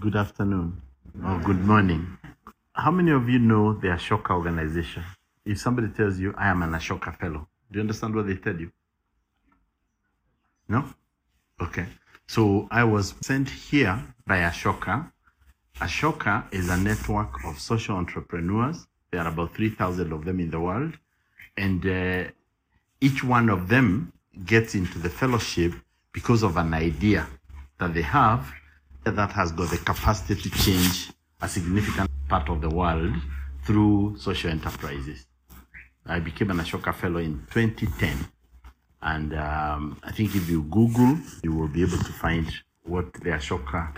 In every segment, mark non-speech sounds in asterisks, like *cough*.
good afternoon, or good morning. How many of you know the Ashoka organization? If somebody tells you, I am an Ashoka fellow, do you understand what they tell you? No? Okay. So I was sent here by Ashoka. Ashoka is a network of social entrepreneurs. There are about 3,000 of them in the world. And uh, each one of them gets into the fellowship because of an idea that they have that has got the capacity to change a significant part of the world through social enterprises. I became an Ashoka Fellow in 2010. And um, I think if you Google, you will be able to find what the Ashoka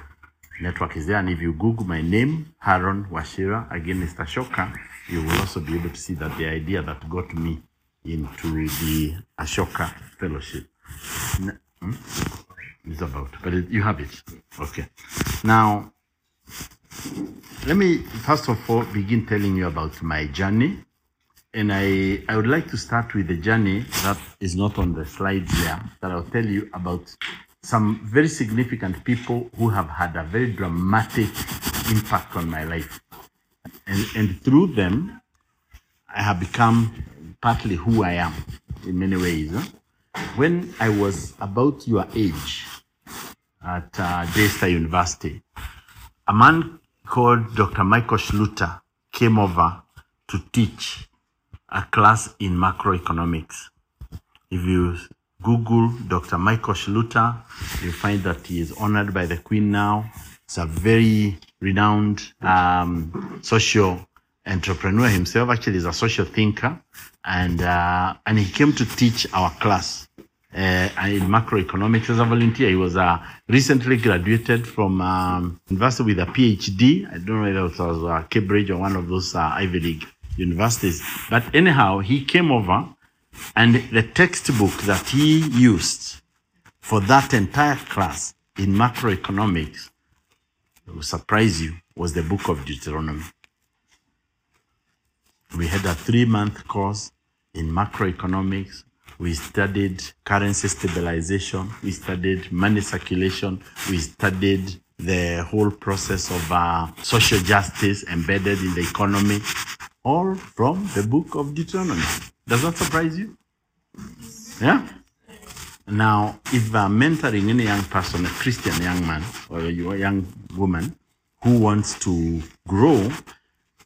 network is there. And if you Google my name, Haron Wachira, again, Mr. Ashoka, you will also be able to see that the idea that got me into the Ashoka Fellowship hmm? Is about. But it, you have it. Okay. Now, let me first of all begin telling you about my journey. And I, I would like to start with the journey that is not on the slides here, that I'll tell you about some very significant people who have had a very dramatic impact on my life. And, and through them, I have become partly who I am in many ways. When I was about your age at uh, Daystar University, a man called Dr. Michael Schluter came over to teach a class in macroeconomics. If you Google Dr. Michael Schluter, you find that he is honored by the Queen now. He's a very renowned um, social entrepreneur himself. Actually, he's a social thinker, and uh, and he came to teach our class in macroeconomics as a volunteer. He was uh, recently graduated from um, university with a PhD. I don't know whether it was uh, Cambridge or one of those uh, Ivy League universities. But anyhow, he came over, and the textbook that he used for that entire class in macroeconomics, will surprise you, was the book of Deuteronomy. We had a three month course in macroeconomics. We studied currency stabilization. We studied money circulation. We studied the whole process of uh, social justice embedded in the economy, all from the book of Deuteronomy. Does that surprise you? Yeah? Now, if I'm mentoring any young person, a Christian young man or a young woman who wants to grow,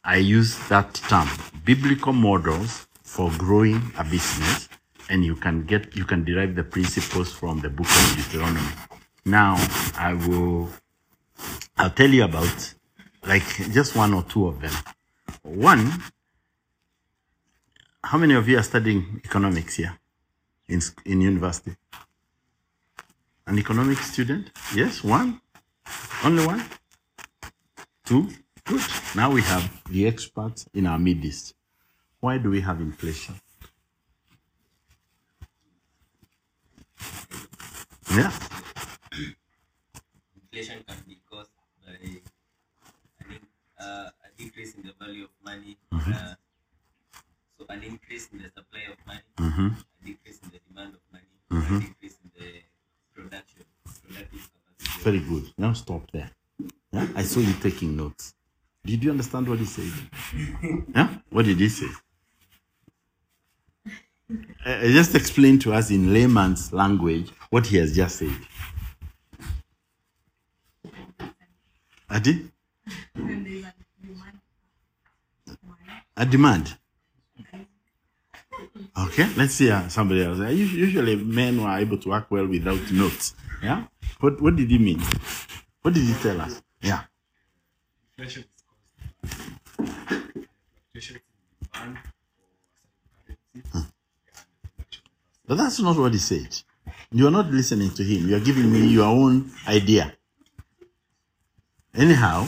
I use that term, biblical models for growing a business, and you can get you can derive the principles from the book of Deuteronomy. Now I will I'll tell you about like just one or two of them. One, how many of you are studying economics here in in university? An economics student? Yes, one? Only one? Two? Good. Now we have the experts in our midst. Why do we have inflation? Yeah. inflation can be caused by an, in- uh, a decrease in the value of money, uh, so an increase in the supply of money, Mm-hmm. a decrease in the demand of money, or a decrease in the production, productive capacity. Very good. Now stop there. Yeah? I saw you taking notes. Did you understand what he said? *laughs* yeah? What did he say? Uh, just explain to us in layman's language what he has just said. Adi? A demand. Okay, let's see uh, somebody else. Uh, Usually, men were able to work well without notes. Yeah, what what did he mean? What did he tell us? Yeah, capacity. But that's not what he said. You are not listening to him. You are giving me your own idea. Anyhow,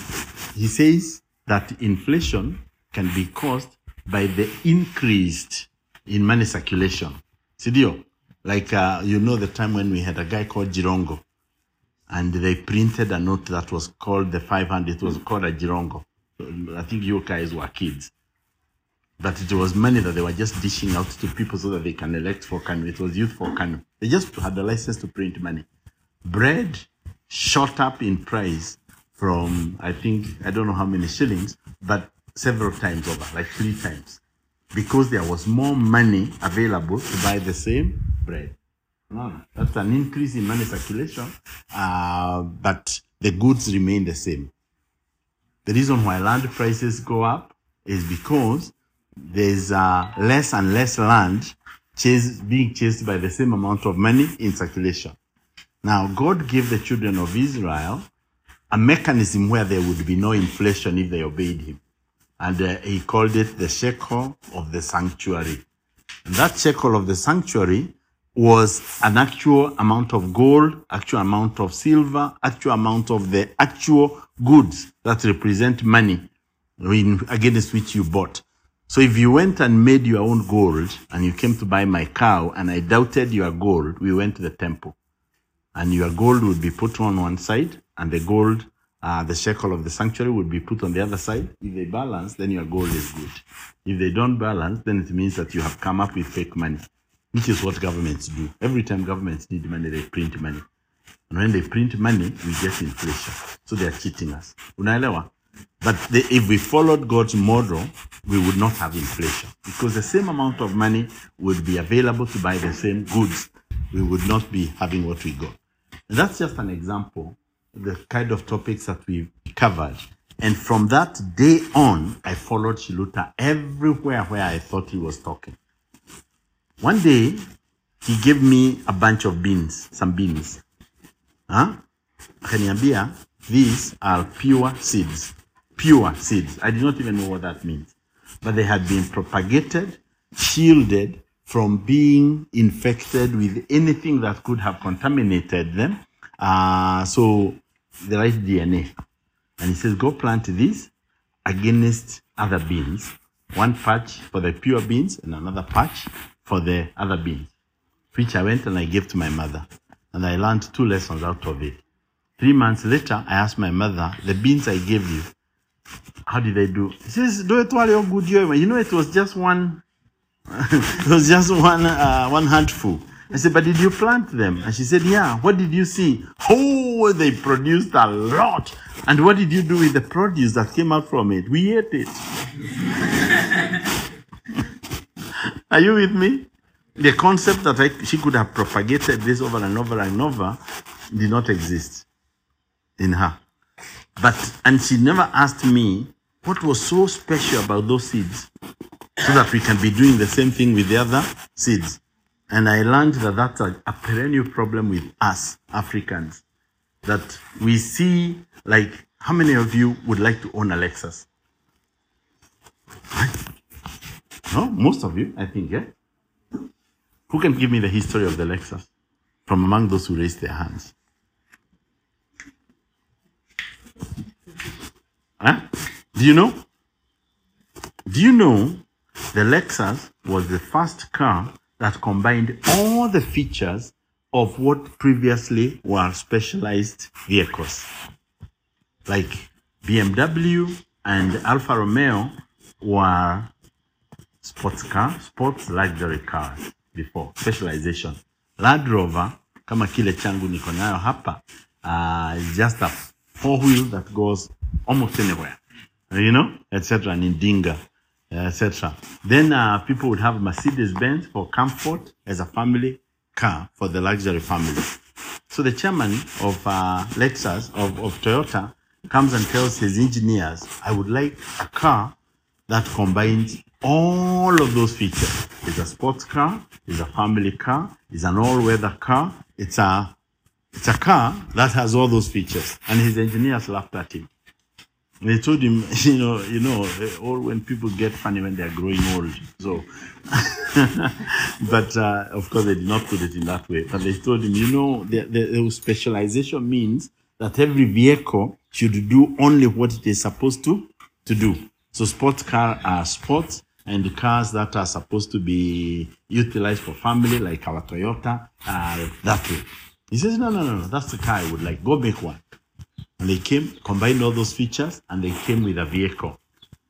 he says that inflation can be caused by the increased in money circulation. Sidio, like uh, you know the time when we had a guy called Jirongo, and they printed a note that was called the 500. It was called a Jirongo. I think you guys were kids. But it was money that they were just dishing out to people so that they can elect for Kanu. It was youth for Kanu. They just had the license to print money. Bread shot up in price from, I think, I don't know how many shillings, but several times over, like three times, because there was more money available to buy the same bread. No, that's an increase in money circulation, uh, but the goods remain the same. The reason why land prices go up is because there's uh, less and less land chase, being chased by the same amount of money in circulation. Now, God gave the children of Israel a mechanism where there would be no inflation if they obeyed Him. And uh, He called it the shekel of the sanctuary. And that shekel of the sanctuary was an actual amount of gold, actual amount of silver, actual amount of the actual goods that represent money in, against which you bought. So if you went and made your own gold and you came to buy my cow and I doubted your gold, we went to the temple. And your gold would be put on one side and the gold, uh, the shekel of the sanctuary would be put on the other side. If they balance, then your gold is good. If they don't balance, then it means that you have come up with fake money, which is what governments do. Every time governments need money, they print money. And when they print money, we get inflation. So they are cheating us. Unaelewa? But the, if we followed God's model, we would not have inflation because the same amount of money would be available to buy the same goods. We would not be having what we got. And that's just an example the kind of topics that we've covered. And from that day on, I followed Schluter everywhere where I thought he was talking. One day, he gave me a bunch of beans, some beans. Huh? These are pure seeds. Pure seeds. I did not even know what that means. But they had been propagated, shielded from being infected with anything that could have contaminated them. Uh, so the right DNA. And he says, go plant this against other beans. One patch for the pure beans and another patch for the other beans. Which I went and I gave to my mother. And I learned two lessons out of it. Three months later, I asked my mother, the beans I gave you, how did they do? She says, do it while you're good. You know, it was just one, *laughs* it was just one, uh, one handful. I said, but did you plant them? And she said, yeah. What did you see? Oh, they produced a lot. And what did you do with the produce that came out from it? We ate it. *laughs* Are you with me? The concept that I, she could have propagated this over and over and over did not exist in her. But, and she never asked me what was so special about those seeds so that we can be doing the same thing with the other seeds. And I learned that that's a, a perennial problem with us Africans. That we see, like, how many of you would like to own a Lexus? No, most of you, I think, yeah? Who can give me the history of the Lexus from among those who raised their hands? Huh? Do you know? Do you know the Lexus was the first car that combined all the features of what previously were specialized vehicles? Like BMW and Alfa Romeo were sports car, sports luxury cars before specialization. Land Rover kama kile changu niko nayo hapa uh, is just a four wheel that goes almost anywhere, you know, etc. And Indinga, etc. Then uh, people would have Mercedes Benz for comfort as a family car for the luxury family. So the chairman of uh, Lexus of, of Toyota comes and tells his engineers, "I would like a car that combines all of those features. It's a sports car, it's a family car, it's an all-weather car, it's a it's a car that has all those features. And his engineers laughed at him. They told him, *laughs* you know, you know, all when people get funny when they are growing old. So, *laughs* but uh, of course they did not put it in that way. But they told him, you know, the, the, the specialization means that every vehicle should do only what it is supposed to to do. So sports car are sports, and cars that are supposed to be utilized for family, like our Toyota, are that way. He says, no, no, no, no, that's the car I would like. Go make one. And they came, combined all those features, and they came with a vehicle.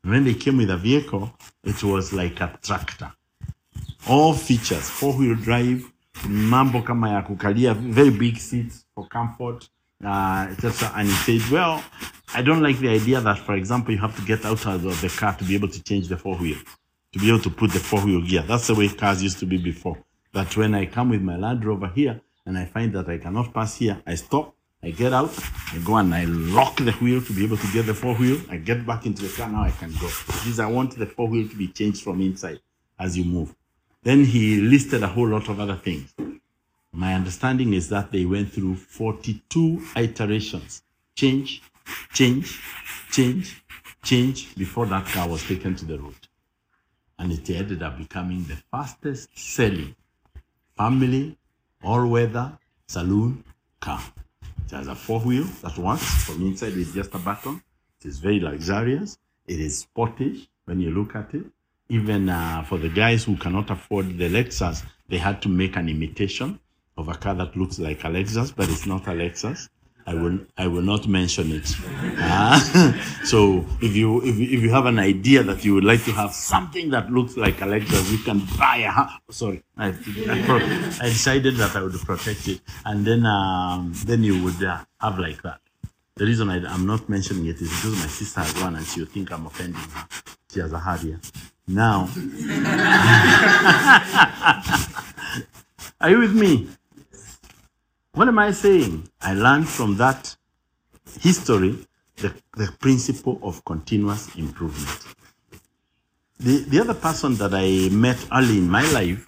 And when they came with a vehicle, it was like a tractor. All features, four-wheel drive, mambo kama ya kukalia, very big seats for comfort, Uh, etc. And he said, well, I don't like the idea that, for example, you have to get out of the car to be able to change the four wheel, to be able to put the four wheel gear. That's the way cars used to be before. That when I come with my Land Rover here and I find that I cannot pass here, I stop, I get out, I go and I lock the wheel to be able to get the four wheel. I get back into the car, now I can go. Because I want the four wheel to be changed from inside as you move. Then he listed a whole lot of other things. My understanding is that they went through 42 iterations. Change, change, change, change before that car was taken to the road. And it ended up becoming the fastest selling family, all weather, saloon car. It has a four wheel that works from inside with just a button. It is very luxurious. It is sportish when you look at it. Even uh, for the guys who cannot afford the Lexus, they had to make an imitation of a car that looks like a Lexus, but it's not a Lexus. I will I will not mention it. Ah, *laughs* so if you if, if you have an idea that you would like to have something that looks like a Lexus, you can buy a. ha- Sorry, I, I, pro- I decided that I would protect it, and then um, then you would uh, have like that. The reason I, I'm not mentioning it is because my sister has one, and she will think I'm offending her. She has a Harrier. Now, *laughs* are you with me? What am I saying? I learned from that history the, the principle of continuous improvement. The, the other person that I met early in my life,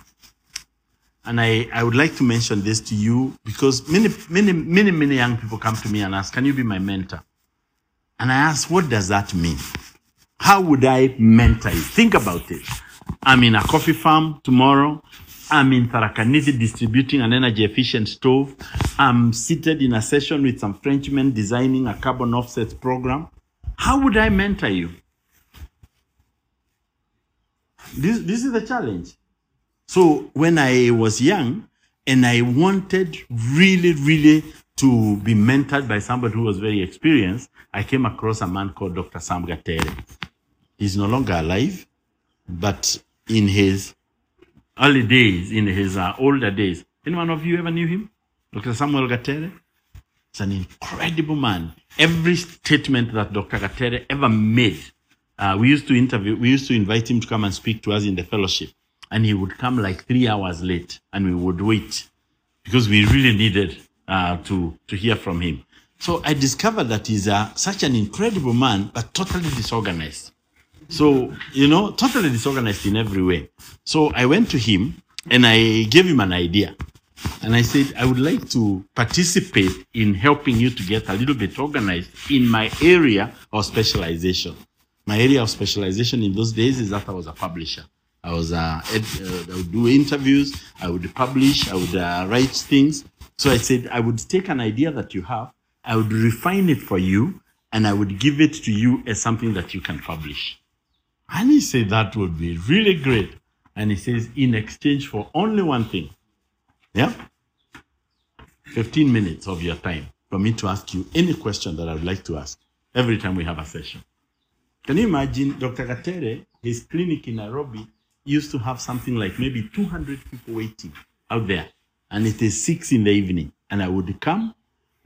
and I, I would like to mention this to you because many, many, many, many young people come to me and ask, Can you be my mentor? And I ask, What does that mean? How would I mentor you? Think about it. I'm in a coffee farm tomorrow. I'm in Tharaka Nithi distributing an energy efficient stove. I'm seated in a session with some Frenchmen designing a carbon offset program. How would I mentor you? This, this is the challenge. So when I was young and I wanted really, really to be mentored by somebody who was very experienced, I came across a man called Dr. Sam Gatere. He's no longer alive, but in his early days, in his uh, older days, anyone of you ever knew him? Dr. Samuel Gatere? He's an incredible man. Every statement that Dr. Gatere ever made, uh, we used to interview, we used to invite him to come and speak to us in the fellowship. And he would come like three hours late and we would wait because we really needed uh, to, to hear from him. So I discovered that he's uh, such an incredible man, but totally disorganized. So, you know, totally disorganized in every way. So I went to him and I gave him an idea. And I said, I would like to participate in helping you to get a little bit organized in my area of specialization. My area of specialization in those days is that I was a publisher. I was uh, ed, uh, I would do interviews, I would publish, I would uh, write things. So I said I would take an idea that you have, I would refine it for you, and I would give it to you as something that you can publish. And he said that would be really great. And he says, in exchange for only one thing, yeah, 15 minutes of your time for me to ask you any question that I would like to ask every time we have a session. Can you imagine Dr. Gatere, his clinic in Nairobi used to have something like maybe 200 people waiting out there. And it is six in the evening. And I would come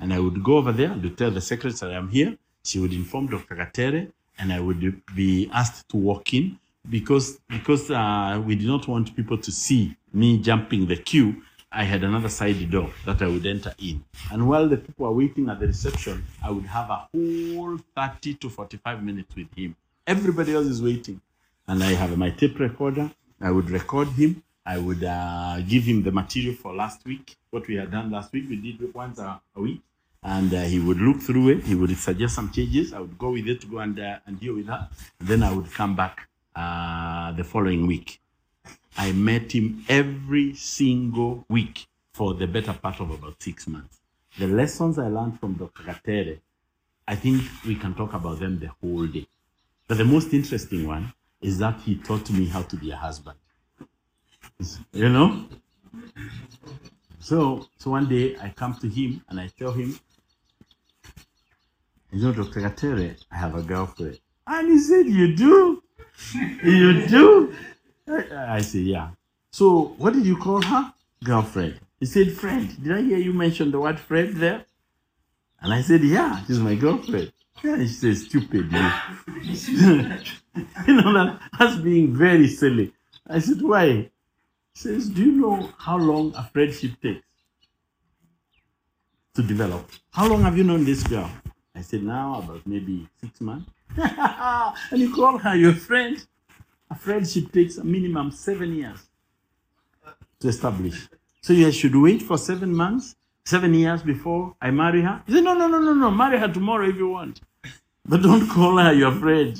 and I would go over there to tell the secretary I'm here. She would inform Dr. Gatere and I would be asked to walk in because, because uh, we did not want people to see me jumping the queue. I had another side door that I would enter in. And while the people are waiting at the reception, I would have a whole 30 to 45 minutes with him. Everybody else is waiting. And I have my tape recorder. I would record him. I would uh, give him the material for last week. What we had done last week, we did once a, a week. And uh, he would look through it. He would suggest some changes. I would go with it to go and, uh, and deal with that. And then I would come back uh, the following week. I met him every single week for the better part of about six months. The lessons I learned from Dr. Gatere, I think we can talk about them the whole day. But the most interesting one is that he taught me how to be a husband. You know? So, so one day I come to him and I tell him, you know, Dr. Gatere, I have a girlfriend. And he said, You do? you do? I I said, Yeah. So, what did you call her? Girlfriend. He said, Friend. Did I hear you mention the word friend there? And I said, Yeah, she's my girlfriend. Yeah, she said, Stupid, you. *laughs* you know, that, that's being very silly. I said, Why? He says, Do you know how long a friendship takes to develop? How long have you known this girl? I said, Now about maybe six months. *laughs* and you call her your friend? A friendship takes a minimum seven years to establish. So you should wait for seven months, seven years before I marry her. He said, No, no, no, no, no. Marry her tomorrow if you want. But don't call her your friend.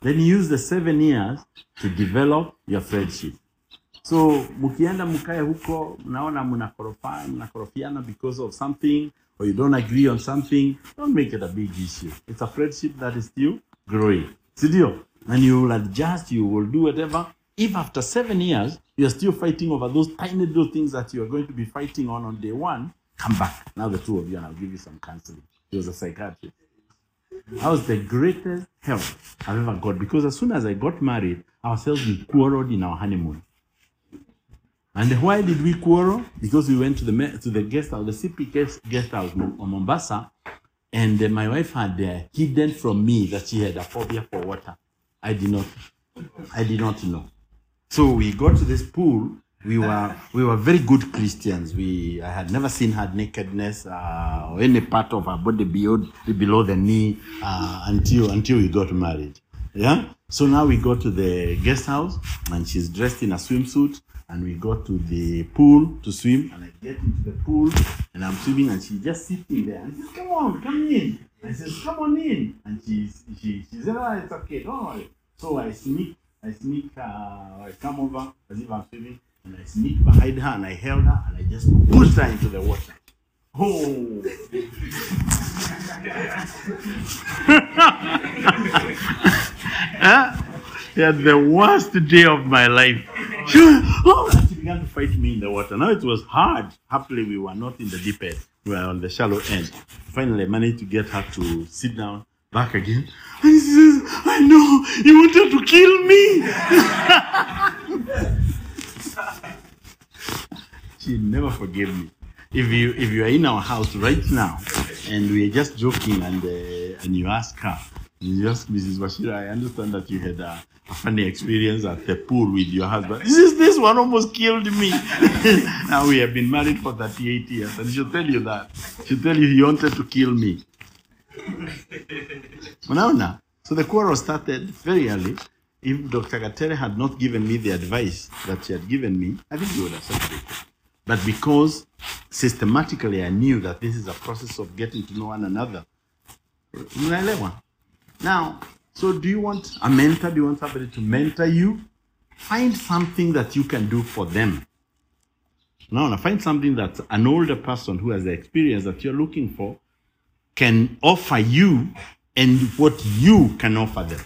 Then use the seven years to develop your friendship. So mukienda mkae huko, mnaona mnakorofana, mnakorofiana because of something, or you don't agree on something, don't make it a big issue. It's a friendship that is still growing. Sidio? And you will adjust, you will do whatever. If after seven years you are still fighting over those tiny little things that you are going to be fighting on on day one, come back. Now the two of you, and I'll give you some counseling. He was a psychiatrist. That was the greatest help I've ever got because as soon as I got married, ourselves we quarreled in our honeymoon. And why did we quarrel? Because we went to the to the guest house, the CP guest, guest house on Mombasa, and uh, my wife had uh, hidden from me that she had a phobia for water. I did not, I did not know. So we got to this pool. We were we were very good Christians. We I had never seen her nakedness uh, or any part of her body below below the knee uh, until until we got married. Yeah. So now we go to the guest house and she's dressed in a swimsuit and we go to the pool to swim and I get into the pool and I'm swimming and she's just sitting there and she says, Come on, come in. I says, Come on in. And she's she she said, Oh, it's okay, don't worry. So I sneak, I sneak, uh, I come over as if I'm swimming and I sneak behind her and I held her and I just pushed her into the water. Oh. *laughs* Huh? He had the worst day of my life. *laughs* She, oh, she began to fight me in the water. Now it was hard. Happily, we were not in the deep end. We were on the shallow end. Finally, I managed to get her to sit down back again. And she says, I know, you wanted to kill me. *laughs* she never forgave me. If you if you are in our house right now and we are just joking and uh, and you ask her, you ask Mrs. Wachira, I understand that you had a, a funny experience at the pool with your husband. This is this one almost killed me. *laughs* now we have been married for 38 years, and she'll tell you that. She'll tell you he wanted to kill me. *laughs* Unaona? So the quarrel started very early. If Dr. Gatere had not given me the advice that she had given me, I think we would have separated. But because systematically I knew that this is a process of getting to know one another? Now, so do you want a mentor? Do you want somebody to mentor you? Find something that you can do for them. Now, find something that an older person who has the experience that you're looking for can offer you and what you can offer them.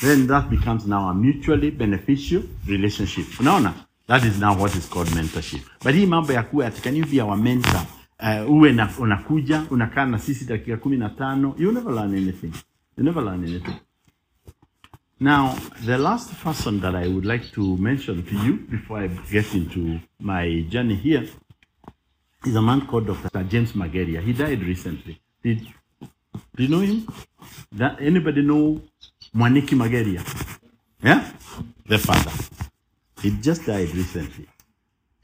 Then that becomes now a mutually beneficial relationship. Unaona? That is now what is called mentorship. But hii mambo ya kuwa can you be our mentor? Uh, uwe na, unakuja unakaa na sisi dakika kumi na tano you never learn anything. You never learn anything. Now, the last person that I would like to mention to you before I get into my journey here is a man called Dr. James Mageria. He died recently. Did, do you know him? That, anybody know Mwaniki Mageria? Yeah? The father. He just died recently.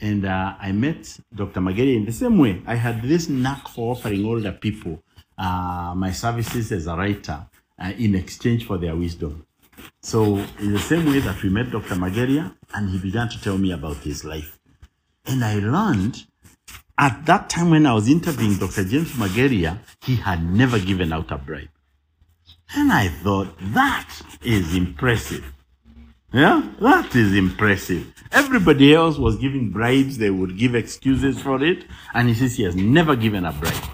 And uh, I met Dr. Mageria in the same way. I had this knack for offering older people uh, my services as a writer uh, in exchange for their wisdom. So, in the same way that we met Dr. Mageria, and he began to tell me about his life. And I learned at that time when I was interviewing Dr. James Mageria, he had never given out a bribe. And I thought, that is impressive. Yeah, that is impressive. Everybody else was giving bribes, they would give excuses for it, and he says he has never given a bribe.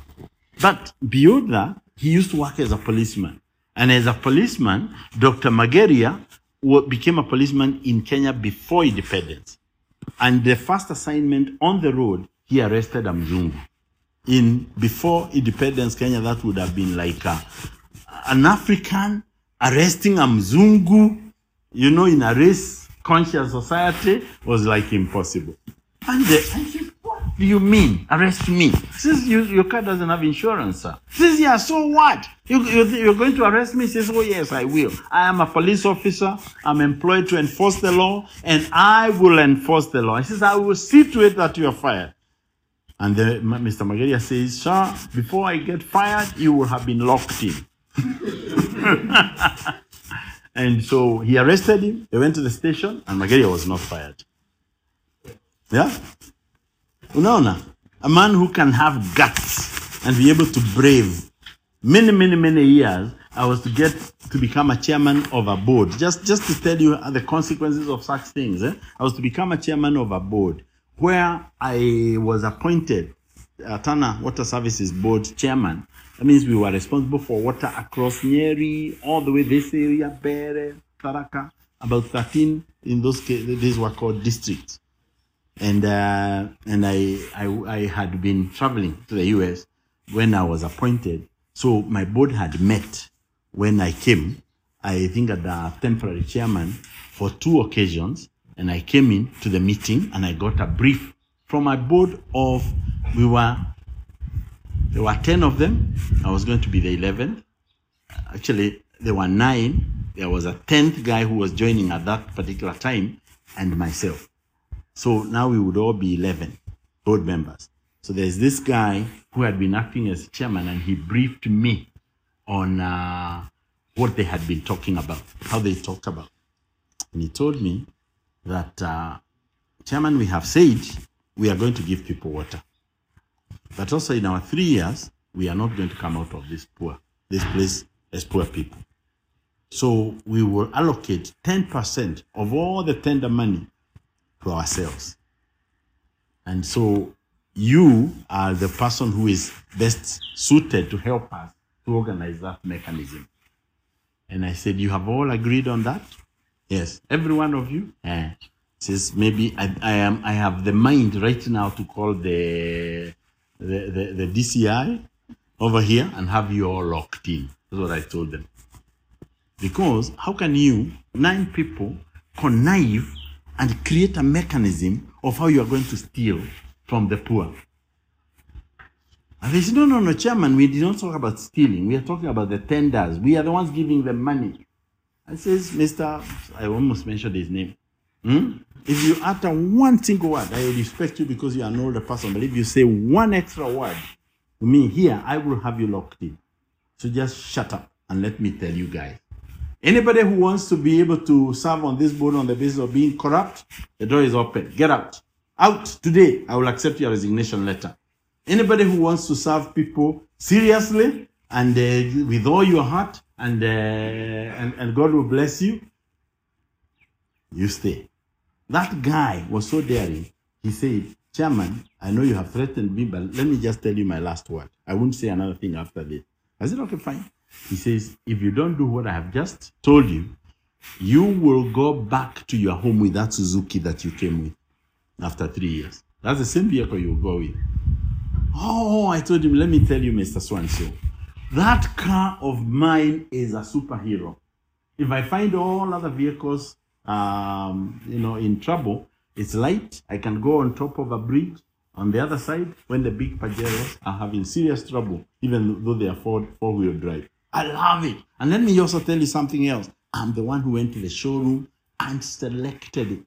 But beyond that, he used to work as a policeman. And as a policeman, Dr. Mageria became a policeman in Kenya before independence. And the first assignment on the road, he arrested a Mzungu. In before independence Kenya, that would have been like a, an African arresting a Mzungu, you know, in a race conscious society was like impossible. And the? Do you mean? Arrest me. Since you, Your car doesn't have insurance, sir. Says, Yeah, so what? You, you, you're going to arrest me? Says, Oh, yes, I will. I am a police officer. I'm employed to enforce the law, and I will enforce the law. He says, I will see to it that you are fired. And Mr. Mageria says, Sir, before I get fired, you will have been locked in. *laughs* and so he arrested him. They went to the station, and Mageria was not fired. Yeah? Unaona? A man who can have guts and be able to brave. Many, many, many years, I was to get to become a chairman of a board. Just, just to tell you the consequences of such things. Eh? I was to become a chairman of a board where I was appointed uh, Tana Water Services Board chairman. That means we were responsible for water across Nyeri, all the way this area, Bere, Tharaka, about 13 in those cases, these were called districts. And, uh, and I, I, I had been traveling to the US when I was appointed. So my board had met when I came. I think at the temporary chairman for two occasions. And I came in to the meeting and I got a brief from my board of, we were, there were 10 of them. I was going to be the 11th. Actually, there were nine. There was a 10th guy who was joining at that particular time and myself. So now we would all be 11 board members. So there's this guy who had been acting as chairman and he briefed me on uh, what they had been talking about, how they talked about. And he told me that, uh, Chairman, we have said we are going to give people water. But also in our three years, we are not going to come out of this poor, this place as poor people. So we will allocate 10% of all the tender money to ourselves. And so you are the person who is best suited to help us to organize that mechanism. And I said, You have all agreed on that? Yes, every one of you. Eh. Says maybe I, I am I have the mind right now to call the the, the, the DCI over here and have you all locked in. That's what I told them. Because how can you, nine people, connive and create a mechanism of how you are going to steal from the poor? And they said, no, no, no, chairman, we did not talk about stealing. We are talking about the tenders. We are the ones giving them money. I says, Mr. I almost mentioned his name. Hmm? If you utter one single word, I will respect you because you are an older person. But if you say one extra word to me here, I will have you locked in. So just shut up and let me tell you guys. Anybody who wants to be able to serve on this board on the basis of being corrupt, the door is open. Get out. Out today. I will accept your resignation letter. Anybody who wants to serve people seriously and uh, with all your heart and, uh, and and God will bless you, you stay. That guy was so daring. He said, Chairman, I know you have threatened me, but let me just tell you my last word. I won't say another thing after this. I said, okay, fine. He says, if you don't do what I have just told you, you will go back to your home with that Suzuki that you came with after three years. That's the same vehicle you will go with. Oh, I told him, let me tell you, Mr. Swanso, that car of mine is a superhero. If I find all other vehicles, um, you know, in trouble, it's light. I can go on top of a bridge. On the other side, when the big Pajeros are having serious trouble, even though they are four, four-wheel drive. I love it. And let me also tell you something else. I'm the one who went to the showroom and selected it.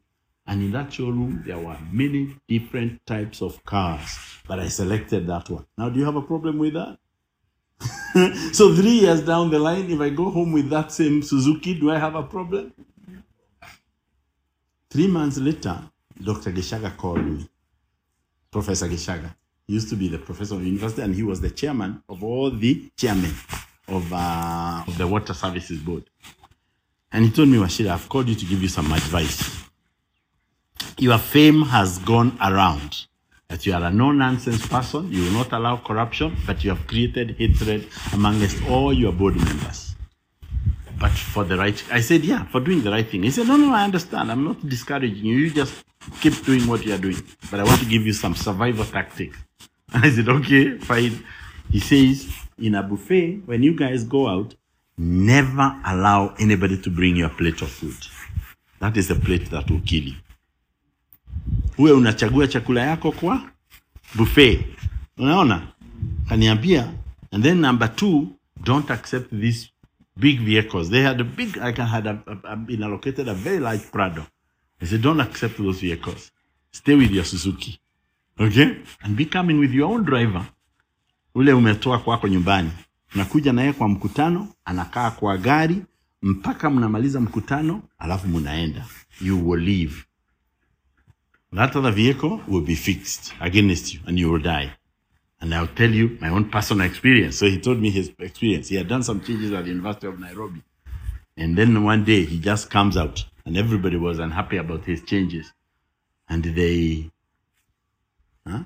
And in that showroom, there were many different types of cars, but I selected that one. Now, do you have a problem with that? *laughs* so three years down the line, if I go home with that same Suzuki, do I have a problem? Three months later, Dr. Gichaga called me. Professor Gichaga. He used to be the professor of university, and he was the chairman of all the chairmen of, uh, of the Water Services Board. And he told me, Wachira, I've called you to give you some advice. Your fame has gone around that you are a no nonsense person, you will not allow corruption, but you have created hatred amongst all your board members. But for the right, I said, yeah, for doing the right thing. He said, no, no, I understand. I'm not discouraging you. You just keep doing what you are doing. But I want to give you some survival tactics. *laughs* I said, okay, fine. He says, in a buffet, when you guys go out, never allow anybody to bring you a plate of food. That is the plate that will kill you. Uwe unachagua chakula yako kwa buffet. Unaona? Kaniambia and then number two don't accept these big vehicles. They had a big i had a, a, a- been allocated a very large prado. I said don't accept those vehicles. Stay with your suzuki. Okay? And be coming with your own driver ule umetoa kwako nyumbani. Nakuja naye kwa mkutano anakaa kwa gari mpaka mnamaliza mkutano alafu mnaenda. You will leave. That other vehicle will be fixed against you and you will die. And i'll tell you my own personal experience. So he told me his experience. He had done some changes at the university of nairobi. And then one day he just comes out and everybody was unhappy about his changes. And they huh,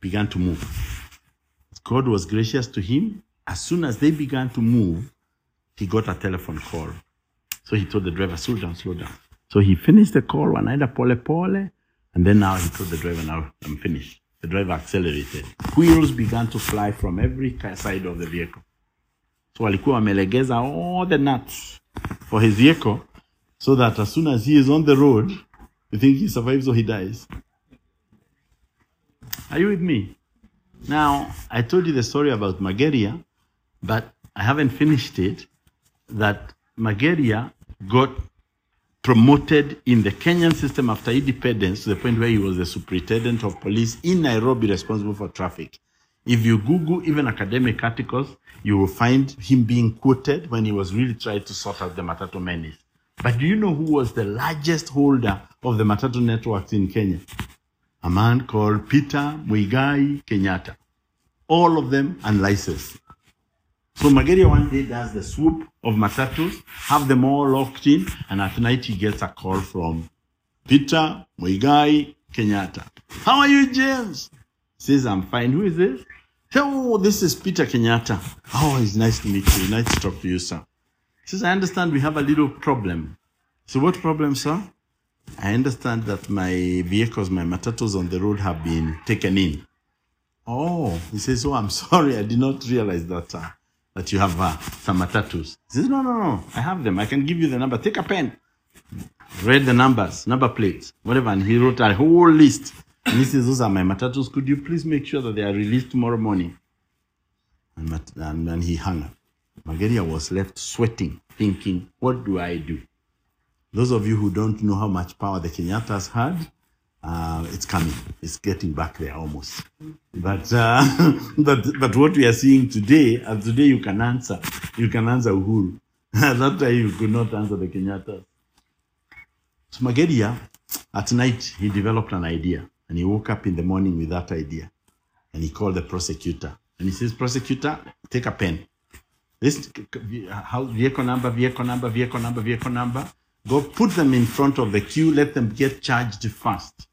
began to move God was gracious to him. As soon as they began to move, he got a telephone call. So he told the driver, slow down, slow down. So he finished the call, wanaenda pole pole, and then now he told the driver, now I'm finished. The driver accelerated. Wheels began to fly from every side of the vehicle. So walikuwa wamelegeza all the nuts for his vehicle so that as soon as he is on the road, you think he survives or he dies. Are you with me? Now, I told you the story about Mageria, but I haven't finished it. That Mageria got promoted in the Kenyan system after independence to the point where he was the superintendent of police in Nairobi responsible for traffic. If you Google even academic articles, you will find him being quoted when he was really trying to sort out the Matatu menace. But do you know who was the largest holder of the Matatu networks in Kenya? A man called Peter Muigai Kenyatta. All of them unlicensed. So Mageria one day does the swoop of matatus, have them all locked in, and at night he gets a call from Peter Muigai Kenyatta. How are you, James? Says, I'm fine. Who is this? Oh, this is Peter Kenyatta. Oh, it's nice to meet you. Nice to talk to you, sir. Says, I understand we have a little problem. So what problem, sir? I understand that my vehicles, my matatus on the road have been taken in. Oh, he says, Oh, I'm *laughs* sorry, I did not realize that uh, that you have uh, some matatus. He says, No, no, no, I have them. I can give you the number. Take a pen. Read the numbers, number plates, whatever. And he wrote a whole list. And he says, Those are my matatus. Could you please make sure that they are released tomorrow morning? And, then he hung up. Mageria was left sweating, thinking, What do I do? Those of you who don't know how much power the Kenyattas had, uh, it's coming. It's getting back there almost. But, uh, *laughs* but but what we are seeing today, as today you can answer, you can answer Uhuru. *laughs* that time you could not answer the Kenyattas. So Mageria, at night he developed an idea, and he woke up in the morning with that idea, and he called the prosecutor, and he says, "Prosecutor, take a pen. This how vehicle number, vehicle number, vehicle number, vehicle number. Go put them in front of the queue. Let them get charged first.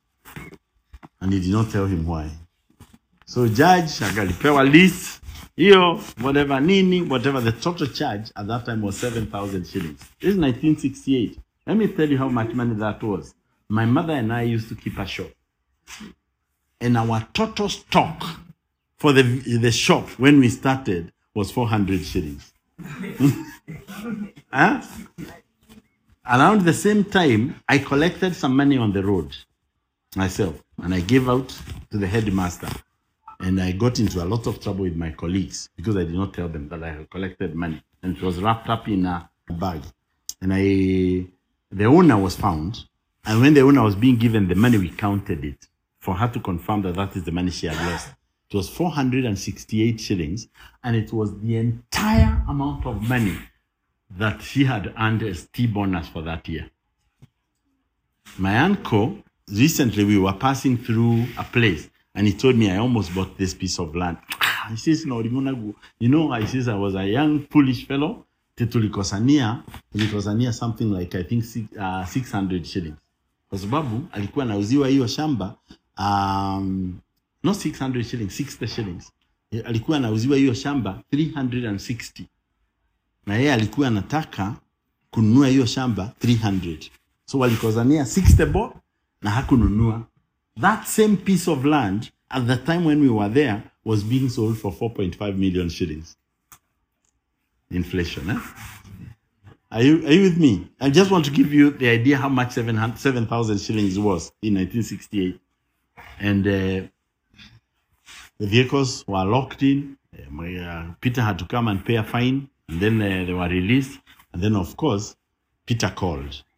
And he did not tell him why. So judge akalipewa list hiyo whatever nini whatever the total charge at that time was 7000 shillings. This is 1968. Let me tell you how much money that was. My mother and I used to keep a shop. And our total stock for the the shop when we started was 400 shillings. *laughs* huh? Around the same time, I collected some money on the road myself and I gave out to the headmaster. And I got into a lot of trouble with my colleagues because I did not tell them that I had collected money. And it was wrapped up in a bag. And I, the owner was found. And when the owner was being given the money, we counted it for her to confirm that that is the money she had lost. It was 468 shillings. And it was the entire amount of money that she had earned a ST bonus for that year. My uncle, recently we were passing through a place and he told me I almost bought this piece of land. *sighs* He says, no, you know, I says I was a young, foolish fellow. Tulikosania, tulikosania something like I think uh, 600 shillings. Kwa sababu alikuwa anauziwa hiyo shamba um, no 600 shillings, 60 shillings. Alikuwa anauziwa hiyo shamba 360 na yeye alikuwa anataka kununua hiyo shamba 300 so walikozania 60 bob na hakununua. That same piece of land at the time when we were there was being sold for 4.5 million shillings. Inflation eh? are you, are you with me? I just want to give you the idea how much 7,000 shillings was in 1968 and uh, the vehicles were locked in. Uh, Peter had to come and pay a fine, and then uh, they were released. And then, of course, Peter called